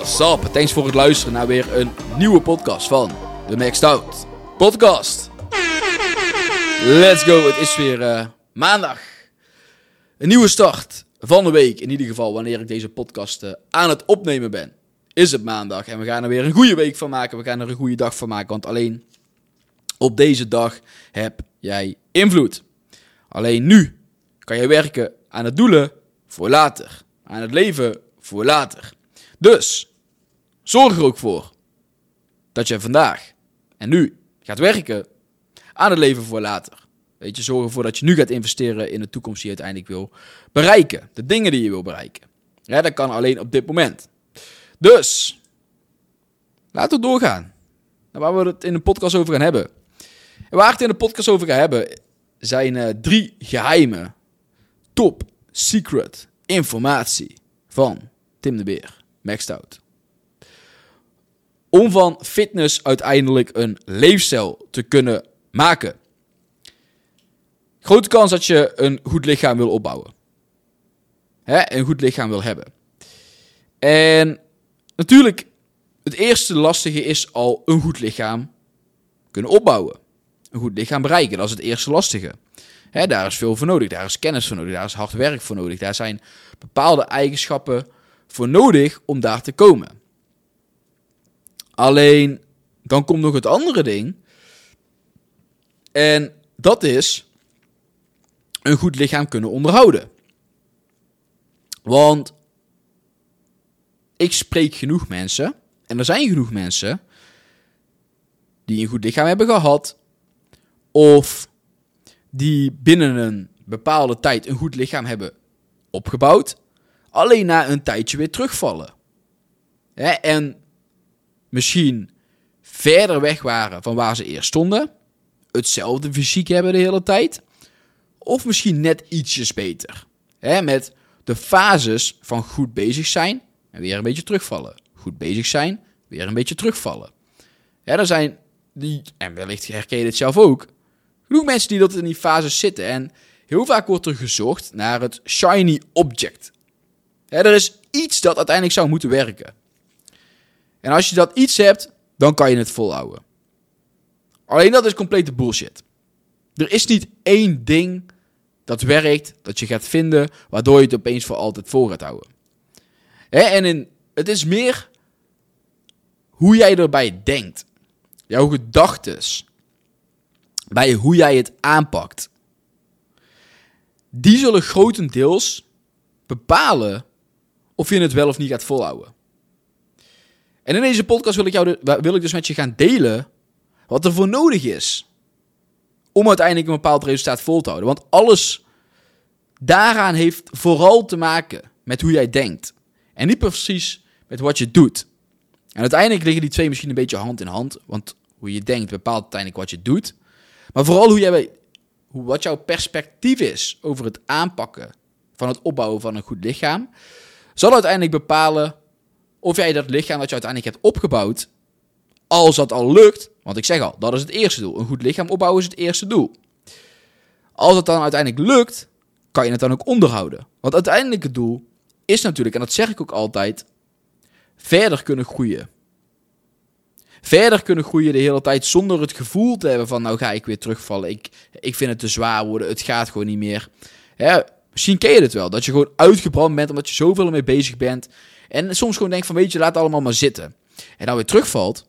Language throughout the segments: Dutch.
up? Thanks voor het luisteren naar weer een nieuwe podcast van de Maxed Out Podcast. Let's go, het is weer uh, maandag. Een nieuwe start van de week, in ieder geval wanneer ik deze podcast uh, aan het opnemen ben. Is het maandag en we gaan er weer een goede week van maken. We gaan er een goede dag van maken, want alleen op deze dag heb jij invloed. Alleen nu kan je werken aan het doelen voor later. Aan het leven voor later. Dus zorg er ook voor dat je vandaag en nu gaat werken aan het leven voor later. Weet je, zorg ervoor dat je nu gaat investeren in de toekomst die je uiteindelijk wil bereiken. De dingen die je wil bereiken. Ja, dat kan alleen op dit moment. Dus, laten we doorgaan. Waar we het in de podcast over gaan hebben. En waar het in de podcast over ga hebben, zijn uh, drie geheime, top, secret informatie van Tim de Beer, Maxed Out. Om van fitness uiteindelijk een leefstijl te kunnen maken. Grote kans dat je een goed lichaam wil opbouwen. Hè, een goed lichaam wil hebben. En natuurlijk, het eerste lastige is al een goed lichaam kunnen opbouwen. Een goed lichaam bereiken, dat is het eerste lastige. Hè, daar is veel voor nodig, daar is kennis voor nodig, daar is hard werk voor nodig. Daar zijn bepaalde eigenschappen voor nodig om daar te komen. Alleen, dan komt nog het andere ding. En dat is een goed lichaam kunnen onderhouden. Want ik spreek genoeg mensen, en er zijn genoeg mensen, die een goed lichaam hebben gehad, of die binnen een bepaalde tijd een goed lichaam hebben opgebouwd, alleen na een tijdje weer terugvallen. en misschien verder weg waren van waar ze eerst stonden, hetzelfde fysiek hebben de hele tijd, of misschien net ietsjes beter. met de fases van goed bezig zijn en weer een beetje terugvallen. Goed bezig zijn, weer een beetje terugvallen. Er zijn die, en wellicht herken je dit zelf ook, genoeg mensen die dat in die fases zitten. En heel vaak wordt er gezocht naar het shiny object. er is iets dat uiteindelijk zou moeten werken. En als je dat iets hebt, dan kan je het volhouden. Alleen dat is complete bullshit. Er is niet één ding dat werkt, dat je gaat vinden, waardoor je het opeens voor altijd vol gaat houden. en in, het is meer hoe jij erbij denkt. Jouw gedachten. Bij hoe jij het aanpakt. Die zullen grotendeels bepalen of je het wel of niet gaat volhouden. En in deze podcast wil ik, jou wil ik dus met je gaan delen wat er voor nodig is om uiteindelijk een bepaald resultaat vol te houden. Want alles daaraan heeft vooral te maken met hoe jij denkt. En niet precies met wat je doet. En uiteindelijk liggen die twee misschien een beetje hand in hand. Want hoe je denkt bepaalt uiteindelijk wat je doet. Maar vooral hoe jij, hoe, wat jouw perspectief is over het aanpakken van het opbouwen van een goed lichaam. Zal uiteindelijk bepalen of jij dat lichaam dat je uiteindelijk hebt opgebouwd, als dat al lukt, want ik zeg al, dat is het eerste doel. Een goed lichaam opbouwen is het eerste doel. Als het dan uiteindelijk lukt, kan je het dan ook onderhouden. Want uiteindelijk het doel is natuurlijk, en dat zeg ik ook altijd, verder kunnen groeien. Verder kunnen groeien de hele tijd zonder het gevoel te hebben van, nou ga ik weer terugvallen. Ik, ik vind het te zwaar worden, het gaat gewoon niet meer. misschien ken je het wel, dat je gewoon uitgebrand bent omdat je zoveel ermee bezig bent. En soms gewoon denkt van, weet je, laat het allemaal maar zitten. En dan weer terugvalt.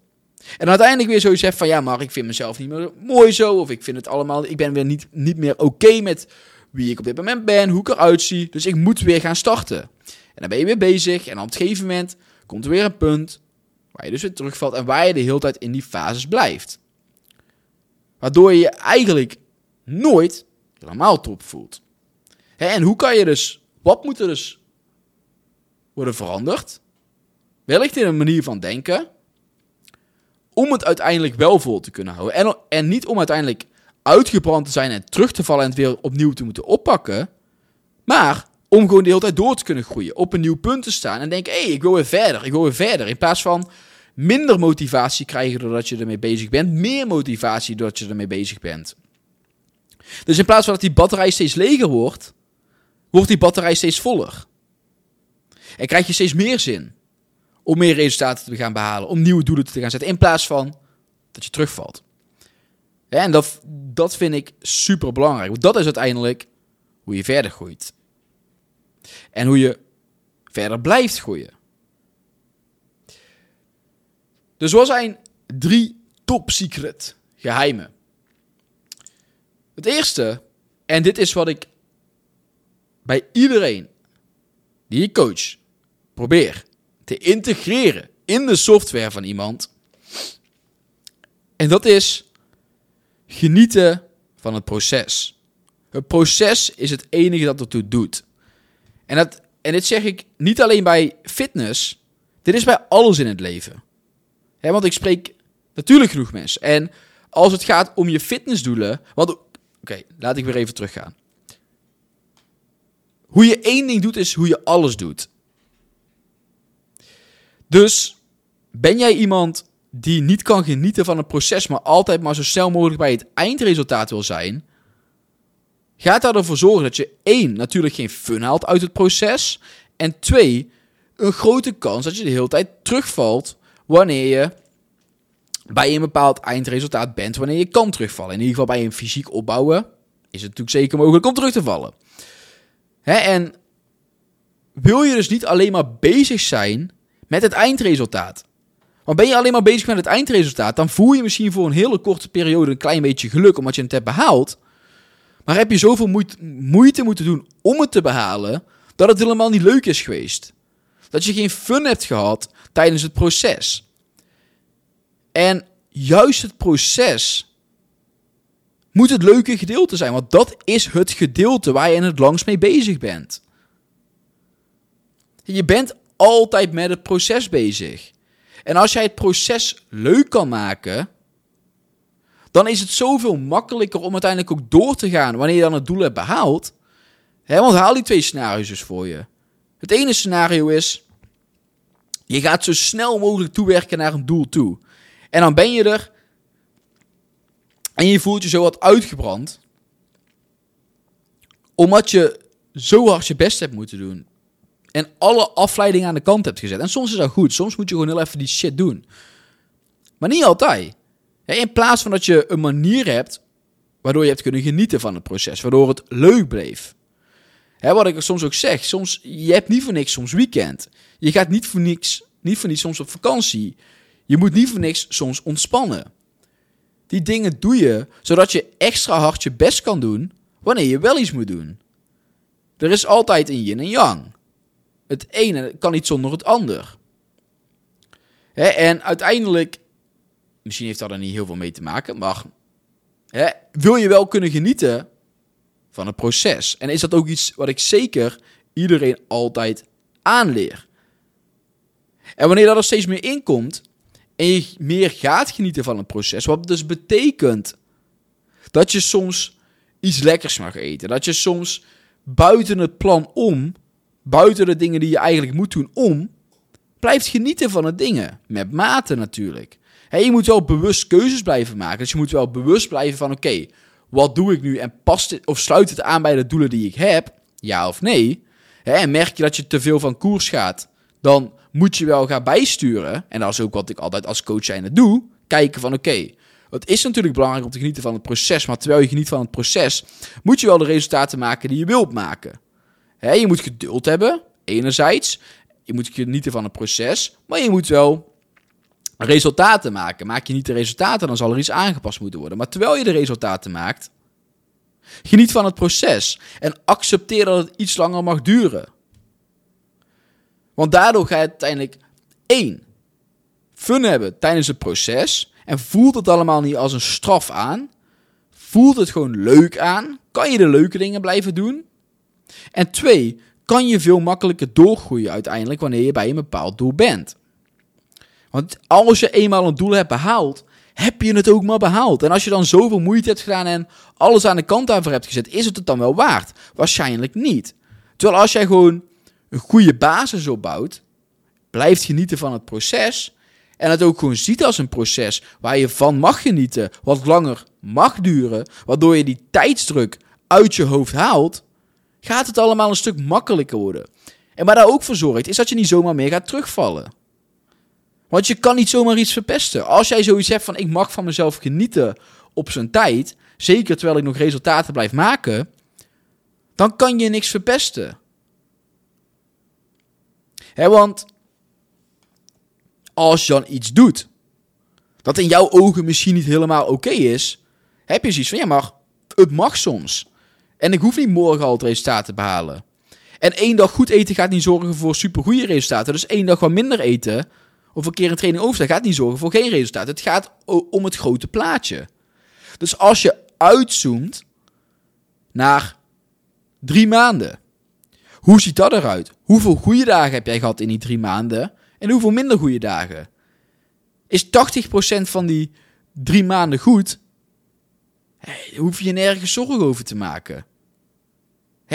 En uiteindelijk weer zoiets zegt van, ja, maar ik vind mezelf niet meer mooi zo. Of ik vind het allemaal, ik ben weer niet, niet meer oké met wie ik op dit moment ben, hoe ik eruit zie. Dus ik moet weer gaan starten. En dan ben je weer bezig en op een gegeven moment komt er weer een punt waar je dus weer terugvalt en waar je de hele tijd in die fases blijft. Waardoor je je eigenlijk nooit helemaal top voelt. En hoe kan je dus, wat moet er dus worden veranderd? Wellicht in een manier van denken, om het uiteindelijk wel vol te kunnen houden. En, en niet om uiteindelijk uitgebrand te zijn en terug te vallen en het weer opnieuw te moeten oppakken. Maar om gewoon de hele tijd door te kunnen groeien. Op een nieuw punt te staan en denken, hey, ik wil weer verder, ik wil weer verder. In plaats van minder motivatie krijgen doordat je ermee bezig bent, meer motivatie doordat je ermee bezig bent. Dus in plaats van dat die batterij steeds leger wordt, wordt die batterij steeds voller. En krijg je steeds meer zin om meer resultaten te gaan behalen, om nieuwe doelen te gaan zetten, in plaats van dat je terugvalt. en dat, dat vind ik super belangrijk, want dat is uiteindelijk hoe je verder groeit. En hoe je verder blijft groeien. Dus wat zijn drie top secret geheimen? Het eerste, en dit is wat ik bij iedereen die ik coach probeer te integreren in de software van iemand. En dat is genieten van het proces. Het proces is het enige dat ertoe doet. En, dat, en dit zeg ik niet alleen bij fitness, dit is bij alles in het leven. want ik spreek natuurlijk genoeg mensen. En als het gaat om je fitnessdoelen. Want oké, laat ik weer even teruggaan. Hoe je één ding doet, is hoe je alles doet. Dus ben jij iemand die niet kan genieten van het proces, maar altijd maar zo snel mogelijk bij het eindresultaat wil zijn? Gaat daar ervoor zorgen dat je één, natuurlijk geen fun haalt uit het proces. En twee, een grote kans dat je de hele tijd terugvalt wanneer je bij een bepaald eindresultaat bent, wanneer je kan terugvallen. In ieder geval bij een fysiek opbouwen is het natuurlijk zeker mogelijk om terug te vallen. Hè, en wil je dus niet alleen maar bezig zijn met het eindresultaat? Want ben je alleen maar bezig met het eindresultaat, dan voel je misschien voor een hele korte periode een klein beetje geluk omdat je het hebt behaald. Maar heb je zoveel moeite moeten doen om het te behalen, dat het helemaal niet leuk is geweest. Dat je geen fun hebt gehad tijdens het proces. En juist het proces moet het leuke gedeelte zijn, want dat is het gedeelte waar je het langst mee bezig bent. Je bent altijd met het proces bezig. En als jij het proces leuk kan maken, dan is het zoveel makkelijker om uiteindelijk ook door te gaan wanneer je dan het doel hebt behaald. Want haal die twee scenario's dus voor je. Het ene scenario is, je gaat zo snel mogelijk toewerken naar een doel toe. En dan ben je er en je voelt je zo wat uitgebrand. Omdat je zo hard je best hebt moeten doen. En alle afleidingen aan de kant hebt gezet. En soms is dat goed. Soms moet je gewoon heel even die shit doen. Maar niet altijd. In plaats van dat je een manier hebt waardoor je hebt kunnen genieten van het proces, waardoor het leuk bleef. Wat ik soms ook zeg, soms, je hebt niet voor niks soms weekend. Je gaat niet voor niks, niet voor niks soms op vakantie. Je moet niet voor niks soms ontspannen. Die dingen doe je zodat je extra hard je best kan doen wanneer je wel iets moet doen. Er is altijd een yin en yang. Het ene kan niet zonder het ander. Hè, en uiteindelijk Misschien heeft dat er niet heel veel mee te maken, maar hè, wil je wel kunnen genieten van het proces? En is dat ook iets wat ik zeker iedereen altijd aanleer? En wanneer dat er steeds meer inkomt en je meer gaat genieten van het proces, wat dus betekent dat je soms iets lekkers mag eten, dat je soms buiten het plan om, buiten de dingen die je eigenlijk moet doen om, blijft genieten van de dingen. Met mate natuurlijk je moet wel bewust keuzes blijven maken. Dus je moet wel bewust blijven van: oké, wat doe ik nu en past dit of sluit het aan bij de doelen die ik heb? Ja of nee? en merk je dat je te veel van koers gaat, dan moet je wel gaan bijsturen. En dat is ook wat ik altijd als coach zijnde doe. Kijken van: oké, het is natuurlijk belangrijk om te genieten van het proces, maar terwijl je geniet van het proces, moet je wel de resultaten maken die je wilt maken. Je moet geduld hebben, enerzijds. Je moet genieten van het proces, maar je moet wel resultaten maken. Maak je niet de resultaten, dan zal er iets aangepast moeten worden. Maar terwijl je de resultaten maakt, Geniet van het proces en accepteer dat het iets langer mag duren. Want daardoor ga je uiteindelijk één fun hebben tijdens het proces en voelt het allemaal niet als een straf aan. Voelt het gewoon leuk aan? Kan je de leuke dingen blijven doen? En twee, kan je veel makkelijker doorgroeien uiteindelijk wanneer je bij een bepaald doel bent. Want als je eenmaal een doel hebt behaald, heb je het ook maar behaald. En als je dan zoveel moeite hebt gedaan en alles aan de kant daarvoor hebt gezet, is het het dan wel waard? Waarschijnlijk niet. Terwijl als jij gewoon een goede basis opbouwt, blijft genieten van het proces en het ook gewoon ziet als een proces waar je van mag genieten, wat langer mag duren, waardoor je die tijdsdruk uit je hoofd haalt, gaat het allemaal een stuk makkelijker worden. En waar dat ook voor zorgt, is dat je niet zomaar meer gaat terugvallen. Want je kan niet zomaar iets verpesten. Als jij zoiets hebt van ik mag van mezelf genieten op zijn tijd, zeker terwijl ik nog resultaten blijf maken, dan kan je niks verpesten. Want als je dan iets doet dat in jouw ogen misschien niet helemaal oké is, heb je zoiets van ja, maar het mag soms. En ik hoef niet morgen al het te behalen. En één dag goed eten gaat niet zorgen voor supergoeie resultaten. Dus één dag wat minder eten, of een keer een training overstaan, gaat niet zorgen voor geen resultaat. Het gaat om het grote plaatje. Dus als je uitzoomt naar drie maanden, hoe ziet dat eruit? Hoeveel goede dagen heb jij gehad in die drie maanden? En hoeveel minder goede dagen? Is 80% van die drie maanden goed? Hey, hoef je nergens zorgen over te maken.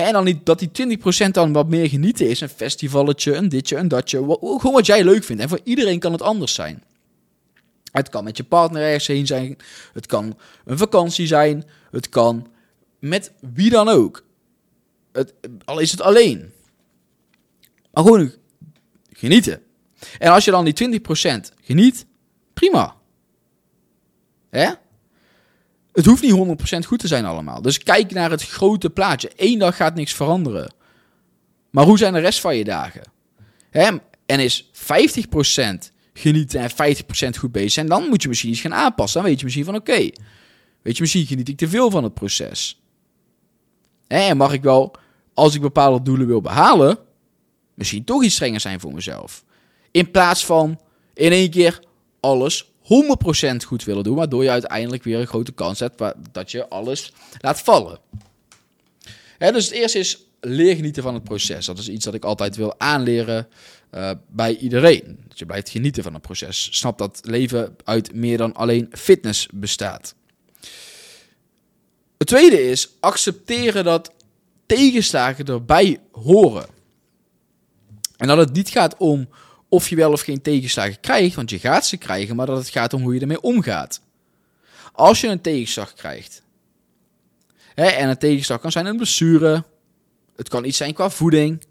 En dan niet dat die 20% dan wat meer genieten is. Een festivalletje, een ditje, een datje. Gewoon wat jij leuk vindt. En voor iedereen kan het anders zijn. Het kan met je partner ergens heen zijn. Het kan een vakantie zijn. Het kan met wie dan ook. Het, al is het alleen. Maar gewoon genieten. En als je dan die 20% geniet, prima. Hè? Het hoeft niet 100% goed te zijn allemaal. Dus kijk naar het grote plaatje. Eén dag gaat niks veranderen. Maar hoe zijn de rest van je dagen? Hè? En is 50% genieten en 50% goed bezig zijn, dan moet je misschien iets gaan aanpassen. Dan weet je misschien van oké, weet je, misschien geniet ik te veel van het proces. En mag ik wel, als ik bepaalde doelen wil behalen, misschien toch iets strenger zijn voor mezelf. In plaats van in één keer alles 100% goed willen doen, waardoor je uiteindelijk weer een grote kans hebt dat je alles laat vallen. dus het eerste is leer genieten van het proces. Dat is iets dat ik altijd wil aanleren uh, bij iedereen. Dat je blijft genieten van het proces. Snap dat leven uit meer dan alleen fitness bestaat. Het tweede is accepteren dat tegenslagen erbij horen. En dat het niet gaat om of je wel of geen tegenslagen krijgt, want je gaat ze krijgen, maar dat het gaat om hoe je ermee omgaat. Als je een tegenslag krijgt, hè, en een tegenslag kan zijn een blessure, het kan iets zijn qua voeding,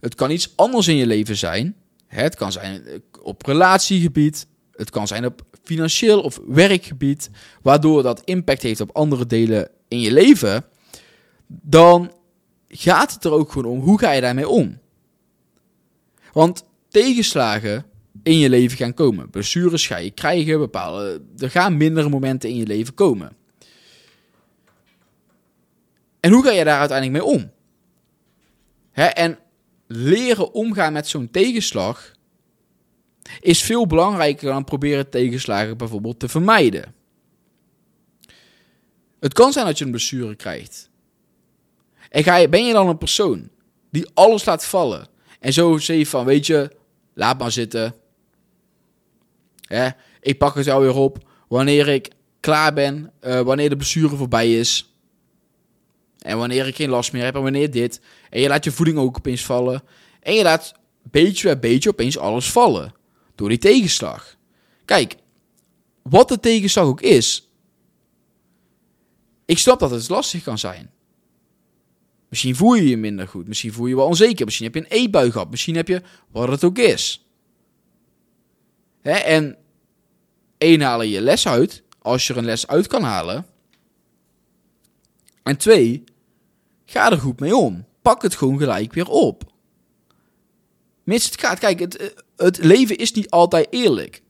het kan iets anders in je leven zijn, het kan zijn eh, op relatiegebied, het kan zijn op financieel of werkgebied, waardoor dat impact heeft op andere delen in je leven, dan gaat het er ook gewoon om hoe ga je daarmee om. Want tegenslagen in je leven gaan komen. Blessures ga je krijgen, bepaalde, er gaan mindere momenten in je leven komen. En hoe ga je daar uiteindelijk mee om? Hè, en leren omgaan met zo'n tegenslag is veel belangrijker dan proberen tegenslagen bijvoorbeeld te vermijden. Het kan zijn dat je een blessure krijgt. En ga je, ben je dan een persoon die alles laat vallen en zo zegt van, weet je, laat maar zitten. ik pak het wel weer op wanneer ik klaar ben, uh, wanneer de blessure voorbij is. En wanneer ik geen last meer heb en wanneer dit. En je laat je voeding ook opeens vallen. En je laat beetje bij beetje opeens alles vallen. Door die tegenslag. Kijk, wat de tegenslag ook is. Ik snap dat het lastig kan zijn. Misschien voel je je minder goed. Misschien voel je wel onzeker. Misschien heb je een eetbui gehad. Misschien heb je wat het ook is. Hè? En één, halen je les uit. Als je er een les uit kan halen. En twee, ga er goed mee om. Pak het gewoon gelijk weer op. Mis het gaat. Kijk, het, het leven is niet altijd eerlijk.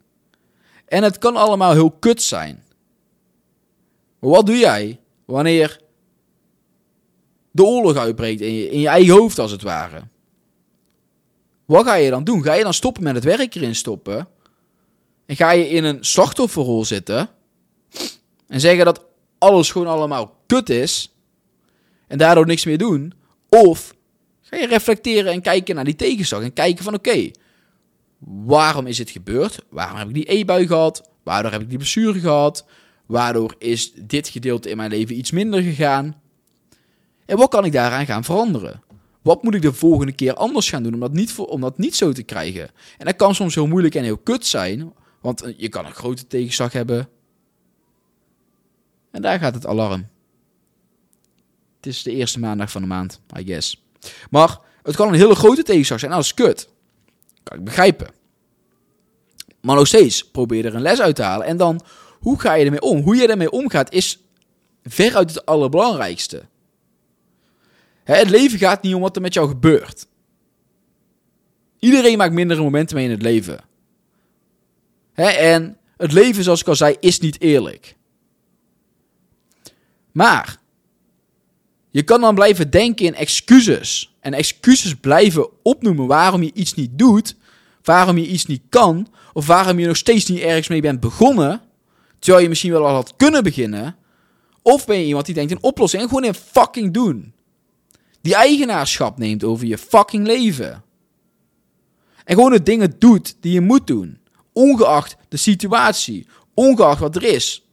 En het kan allemaal heel kut zijn. Maar wat doe jij wanneer de oorlog uitbreekt in je, in je eigen hoofd als het ware. Wat ga je dan doen? Ga je dan stoppen met het werk erin stoppen? En ga je in een slachtofferrol zitten? En zeggen dat alles gewoon allemaal kut is? En daardoor niks meer doen? Of ga je reflecteren en kijken naar die tegenslag en kijken van oké, waarom is het gebeurd? Waarom heb ik die e-bui gehad? Waardoor heb ik die blessure gehad? Waardoor is dit gedeelte in mijn leven iets minder gegaan? En wat kan ik daaraan gaan veranderen? Wat moet ik de volgende keer anders gaan doen om dat niet, om dat niet zo te krijgen? En dat kan soms heel moeilijk en heel kut zijn, want eh, je kan een grote tegenslag hebben. En daar gaat het alarm. Het is de eerste maandag van de maand, I guess. Maar het kan een hele grote tegenslag zijn. Nou, dat is kut. Kan ik begrijpen. Maar nog steeds, probeer er een les uit te halen. En dan, hoe ga je ermee om? Hoe je ermee omgaat is veruit het allerbelangrijkste. Het leven gaat niet om wat er met jou gebeurt. Iedereen maakt mindere momenten mee in het leven. En het leven, zoals ik al zei, is niet eerlijk. Maar je kan dan blijven denken in excuses. En excuses blijven opnoemen waarom je iets niet doet, waarom je iets niet kan, of waarom je nog steeds niet ergens mee bent begonnen, terwijl je misschien wel al had kunnen beginnen. Of ben je iemand die denkt in oplossing en gewoon in fucking doen. Die eigenaarschap neemt over je fucking leven. En gewoon de dingen doet die je moet doen. Ongeacht de situatie. Ongeacht wat er is.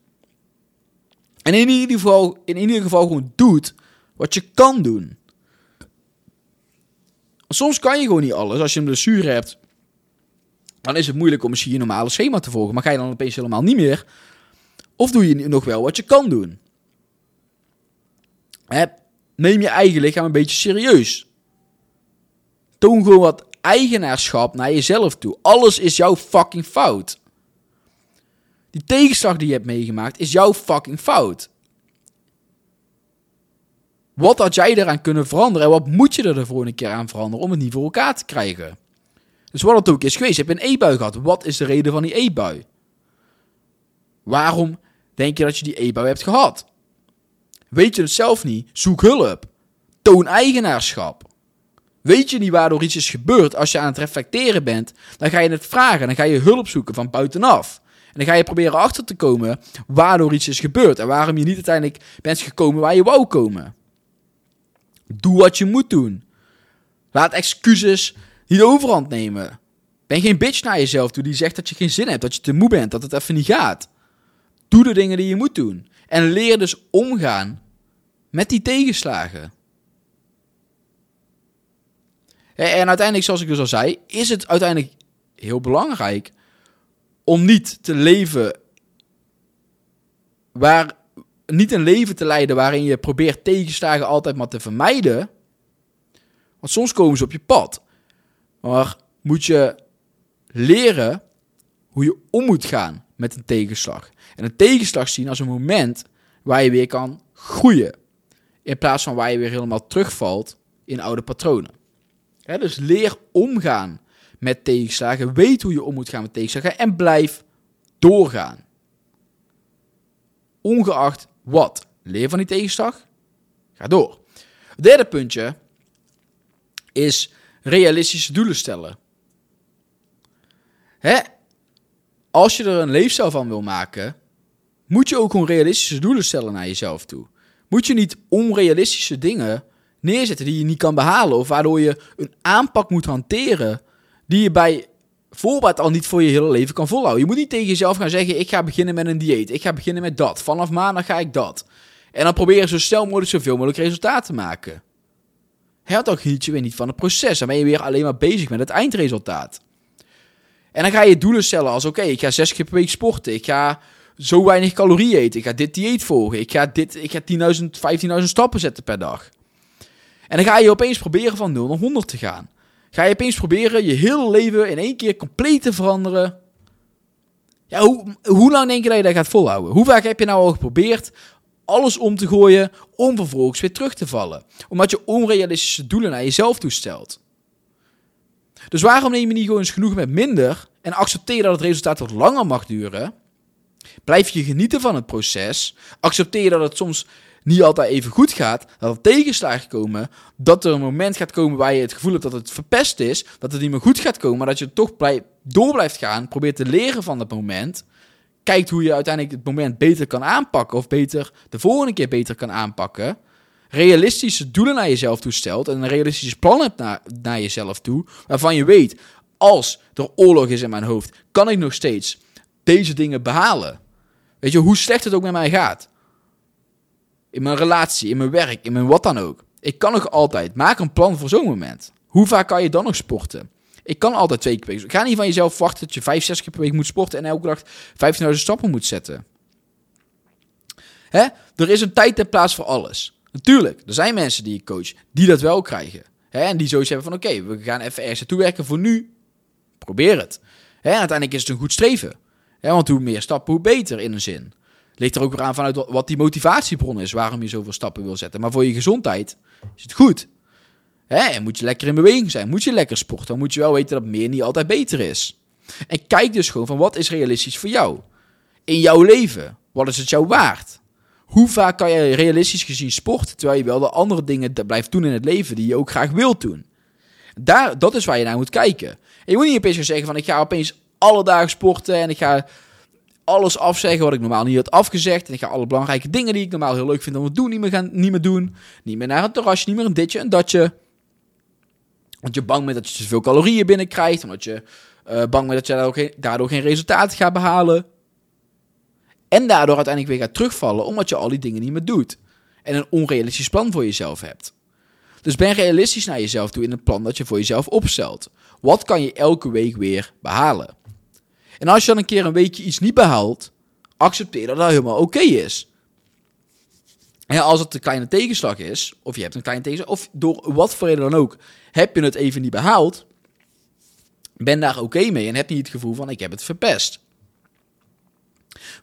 En in ieder geval, in ieder geval gewoon doet wat je kan doen. Soms kan je gewoon niet alles. Als je een blessure hebt, dan is het moeilijk om misschien je normale schema te volgen. Maar ga je dan opeens helemaal niet meer? Of doe je nog wel wat je kan doen? Neem je eigen lichaam een beetje serieus. Toon gewoon wat eigenaarschap naar jezelf toe. Alles is jouw fucking fout. Die tegenslag die je hebt meegemaakt is jouw fucking fout. Wat had jij eraan kunnen veranderen en wat moet je er de volgende keer aan veranderen om het niet voor elkaar te krijgen? Dus wat het ook is geweest, je hebt een e-bui gehad. Wat is de reden van die e-bui? Waarom denk je dat je die e-bui hebt gehad? Weet je het zelf niet? Zoek hulp. Toon eigenaarschap. Weet je niet waardoor iets is gebeurd als je aan het reflecteren bent, dan ga je het vragen. Dan ga je hulp zoeken van buitenaf. En dan ga je proberen achter te komen waardoor iets is gebeurd en waarom je niet uiteindelijk bent gekomen waar je wou komen. Doe wat je moet doen. Laat excuses niet overhand nemen. Ben geen bitch naar jezelf toe die zegt dat je geen zin hebt, dat je te moe bent, dat het even niet gaat. Doe de dingen die je moet doen. En leer dus omgaan met die tegenslagen. En uiteindelijk, zoals ik dus al zei, is het uiteindelijk heel belangrijk om niet te leven waar niet een leven te leiden waarin je probeert tegenslagen altijd maar te vermijden. Want soms komen ze op je pad. Maar moet je leren hoe je om moet gaan met een tegenslag. En een tegenslag zien als een moment waar je weer kan groeien. In plaats van waar je weer helemaal terugvalt in oude patronen. dus leer omgaan met tegenslagen. Weet hoe je om moet gaan met tegenslagen. En blijf doorgaan. Ongeacht wat. Leer van die tegenslag. Ga door. Derde puntje is realistische doelen stellen. Hè? Als je er een leefstijl van wil maken, moet je ook gewoon realistische doelen stellen naar jezelf toe. Moet je niet onrealistische dingen neerzetten die je niet kan behalen, of waardoor je een aanpak moet hanteren die je bij voorbaat al niet voor je hele leven kan volhouden. Je moet niet tegen jezelf gaan zeggen: ik ga beginnen met een dieet, ik ga beginnen met dat, vanaf maandag ga ik dat. En dan proberen zo snel mogelijk zoveel mogelijk resultaat te maken. Hè, dan geniet je weer niet van het proces. Dan ben je weer alleen maar bezig met het eindresultaat. En dan ga je doelen stellen als: oké, ik ga zes keer per week sporten. Ik ga zo weinig calorieën eten. Ik ga dit dieet volgen. Ik ga, dit, ik ga 10.000, 15.000 stappen zetten per dag. En dan ga je opeens proberen van 0 naar 100 te gaan. Ga je opeens proberen je hele leven in één keer compleet te veranderen. Ja, hoe, lang denk je dat je dat gaat volhouden? Hoe vaak heb je nou al geprobeerd alles om te gooien om vervolgens weer terug te vallen? Omdat je onrealistische doelen naar jezelf toestelt. Dus waarom neem je niet gewoon eens genoeg met minder en accepteer dat het resultaat wat langer mag duren? Blijf je genieten van het proces? Accepteer dat het soms niet altijd even goed gaat, dat er tegenslagen komen, dat er een moment gaat komen waar je het gevoel hebt dat het verpest is, dat het niet meer goed gaat komen, maar dat je toch blij, door blijft gaan, probeert te leren van dat moment, kijkt hoe je uiteindelijk het moment beter kan aanpakken of beter de volgende keer beter kan aanpakken, realistische doelen naar jezelf toe stelt en een realistisch plan hebt naar, naar jezelf toe, waarvan je weet, als er oorlog is in mijn hoofd, kan ik nog steeds deze dingen behalen. Weet je, hoe slecht het ook met mij gaat. In mijn relatie, in mijn werk, in mijn wat dan ook. Ik kan nog altijd. Maak een plan voor zo'n moment. Hoe vaak kan je dan nog sporten? Ik kan altijd twee keer per week. Ga niet van jezelf verwachten dat je vijf, zes keer per week moet sporten en elke dag 15.000 stappen moet zetten. Hè? Er is een tijd en plaats voor alles. Natuurlijk, er zijn mensen die ik coach die dat wel krijgen. Hè? En die zoiets hebben van oké, we gaan even ergens naartoe werken voor nu. Probeer het. Hè? Uiteindelijk is het een goed streven. Want hoe meer stappen, hoe beter in een zin. Ligt er ook weer aan vanuit wat die motivatiebron is, waarom je zoveel stappen wil zetten. Maar voor je gezondheid is het goed. Hè? Moet je lekker in beweging zijn, moet je lekker sporten, dan moet je wel weten dat meer niet altijd beter is. En kijk dus gewoon van wat is realistisch voor jou? In jouw leven, wat is het jou waard? Hoe vaak kan je realistisch gezien sporten, terwijl je wel de andere dingen blijft doen in het leven die je ook graag wilt doen? Daar, dat is waar je naar moet kijken. En je moet niet opeens gaan zeggen van ik ga opeens alle dagen sporten en ik ga alles afzeggen wat ik normaal niet had afgezegd. En ik ga alle belangrijke dingen die ik normaal heel leuk vind om te doen, niet meer, gaan, niet meer doen. Niet meer naar een terrasje, niet meer een ditje, een datje. Want je bang bent dat je te veel calorieën binnenkrijgt. Omdat je uh, bang bent dat je daardoor geen, daardoor geen resultaten gaat behalen. En daardoor uiteindelijk weer gaat terugvallen omdat je al die dingen niet meer doet. En een onrealistisch plan voor jezelf hebt. Dus ben realistisch naar jezelf toe in het plan dat je voor jezelf opstelt. Wat kan je elke week weer behalen? En als je dan een keer een weekje iets niet behaalt, accepteer dat dat helemaal oké is. En als het een kleine tegenslag is, of je hebt een kleine tegenslag, of door wat voor reden dan ook, heb je het even niet behaald, ben daar oké mee en heb niet het gevoel van ik heb het verpest.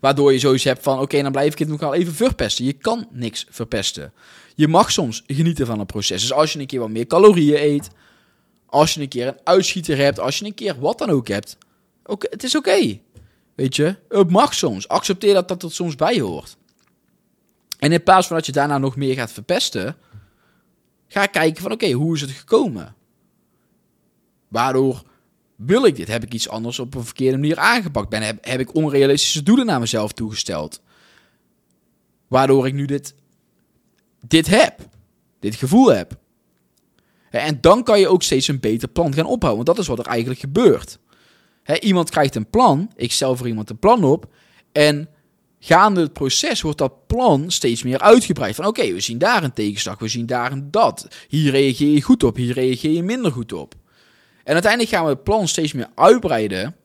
Waardoor je zoiets hebt van oké, dan blijf ik het nog wel even verpesten. Je kan niks verpesten. Je mag soms genieten van een proces. Dus als je een keer wat meer calorieën eet, als je een keer een uitschieter hebt, als je een keer wat dan ook hebt, oké, het is oké. Weet je, het mag soms. Accepteer dat dat er soms bij hoort. En in plaats van dat je daarna nog meer gaat verpesten, ga kijken van oké, hoe is het gekomen? Waardoor wil ik dit? Heb ik iets anders op een verkeerde manier aangepakt? Ben, heb, heb ik onrealistische doelen naar mezelf toegesteld? Waardoor ik nu dit, dit heb. Dit gevoel heb. En dan kan je ook steeds een beter plan gaan ophouden. Want dat is wat er eigenlijk gebeurt. Iemand krijgt een plan. Ik stel voor iemand een plan op. En gaande het proces wordt dat plan steeds meer uitgebreid. Van oké, we zien daar een tegenslag, we zien daar een dat. Hier reageer je goed op, hier reageer je minder goed op. En uiteindelijk gaan we het plan steeds meer uitbreiden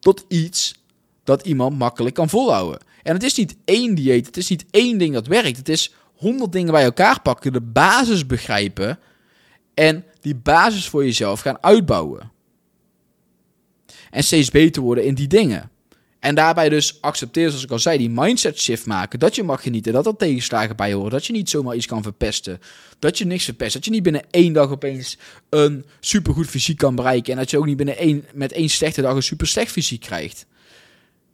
tot iets dat iemand makkelijk kan volhouden. En het is niet één dieet, het is niet één ding dat werkt. Het is honderd dingen bij elkaar pakken, de basis begrijpen en die basis voor jezelf gaan uitbouwen. En steeds beter worden in die dingen. En daarbij dus accepteer, zoals ik al zei, die mindset shift maken. Dat je mag genieten, dat er tegenslagen bij horen. Dat je niet zomaar iets kan verpesten. Dat je niks verpest. Dat je niet binnen één dag opeens een supergoed fysiek kan bereiken. En dat je ook niet binnen één, met één slechte dag een super slecht fysiek krijgt.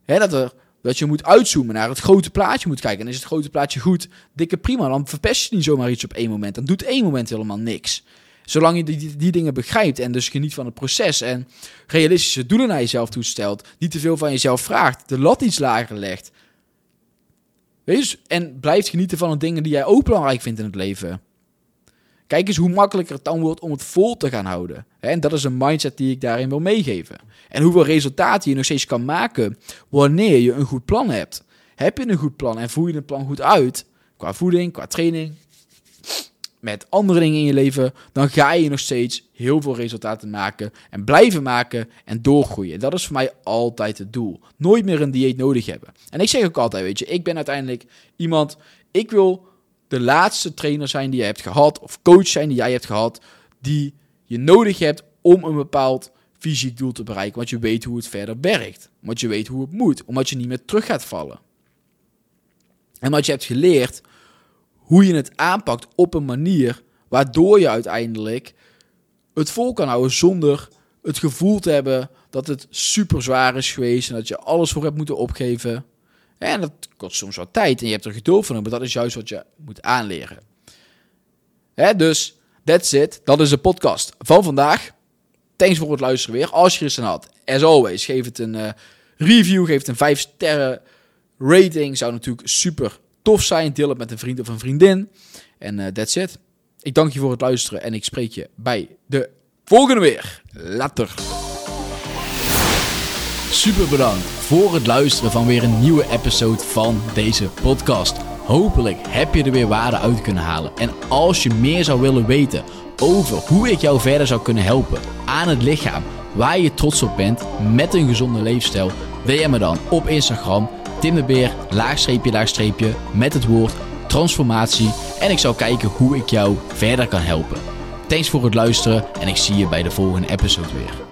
Hè, dat, er, dat je moet uitzoomen naar het grote plaatje moet kijken. En is het grote plaatje goed, dikke prima. Dan verpest je niet zomaar iets op één moment. Dan doet één moment helemaal niks. Zolang je die, die, dingen begrijpt en dus geniet van het proces en realistische doelen naar jezelf toestelt, niet te veel van jezelf vraagt, de lat iets lager legt. Wees, en blijft genieten van de dingen die jij ook belangrijk vindt in het leven. Kijk eens hoe makkelijker het dan wordt om het vol te gaan houden. En dat is een mindset die ik daarin wil meegeven. En hoeveel resultaten je nog steeds kan maken wanneer je een goed plan hebt. Heb je een goed plan en voer je het plan goed uit, qua voeding, qua training, met andere dingen in je leven, dan ga je nog steeds heel veel resultaten maken en blijven maken en doorgroeien. Dat is voor mij altijd het doel. Nooit meer een dieet nodig hebben. En ik zeg ook altijd, weet je, ik ben uiteindelijk iemand, ik wil de laatste trainer zijn die jij hebt gehad, of coach zijn die jij hebt gehad, die je nodig hebt om een bepaald fysiek doel te bereiken, want je weet hoe het verder werkt. Want je weet hoe het moet, omdat je niet meer terug gaat vallen. En wat je hebt geleerd hoe je het aanpakt op een manier waardoor je uiteindelijk het vol kan houden zonder het gevoel te hebben dat het super zwaar is geweest en dat je alles voor hebt moeten opgeven. En dat kost soms wat tijd en je hebt er geduld voor maar dat is juist wat je moet aanleren. Hè, dus, that's it. Dat is de podcast van vandaag. Thanks voor het luisteren weer. Als je er aan had, as always, geef het een uh, review, geef het een 5 sterren rating. Zou natuurlijk super tof zijn. Deel het met een vriend of een vriendin. En uh, that's it. Ik dank je voor het luisteren en ik spreek je bij de volgende weer. Later. Super bedankt voor het luisteren van weer een nieuwe episode van deze podcast. Hopelijk heb je er weer waarde uit kunnen halen. En als je meer zou willen weten over hoe ik jou verder zou kunnen helpen aan het lichaam waar je trots op bent met een gezonde leefstijl, DM me dan op Instagram Tim de Beer, laagstreepje, laagstreepje, met het woord transformatie. En ik zal kijken hoe ik jou verder kan helpen. Thanks voor het luisteren en ik zie je bij de volgende episode weer.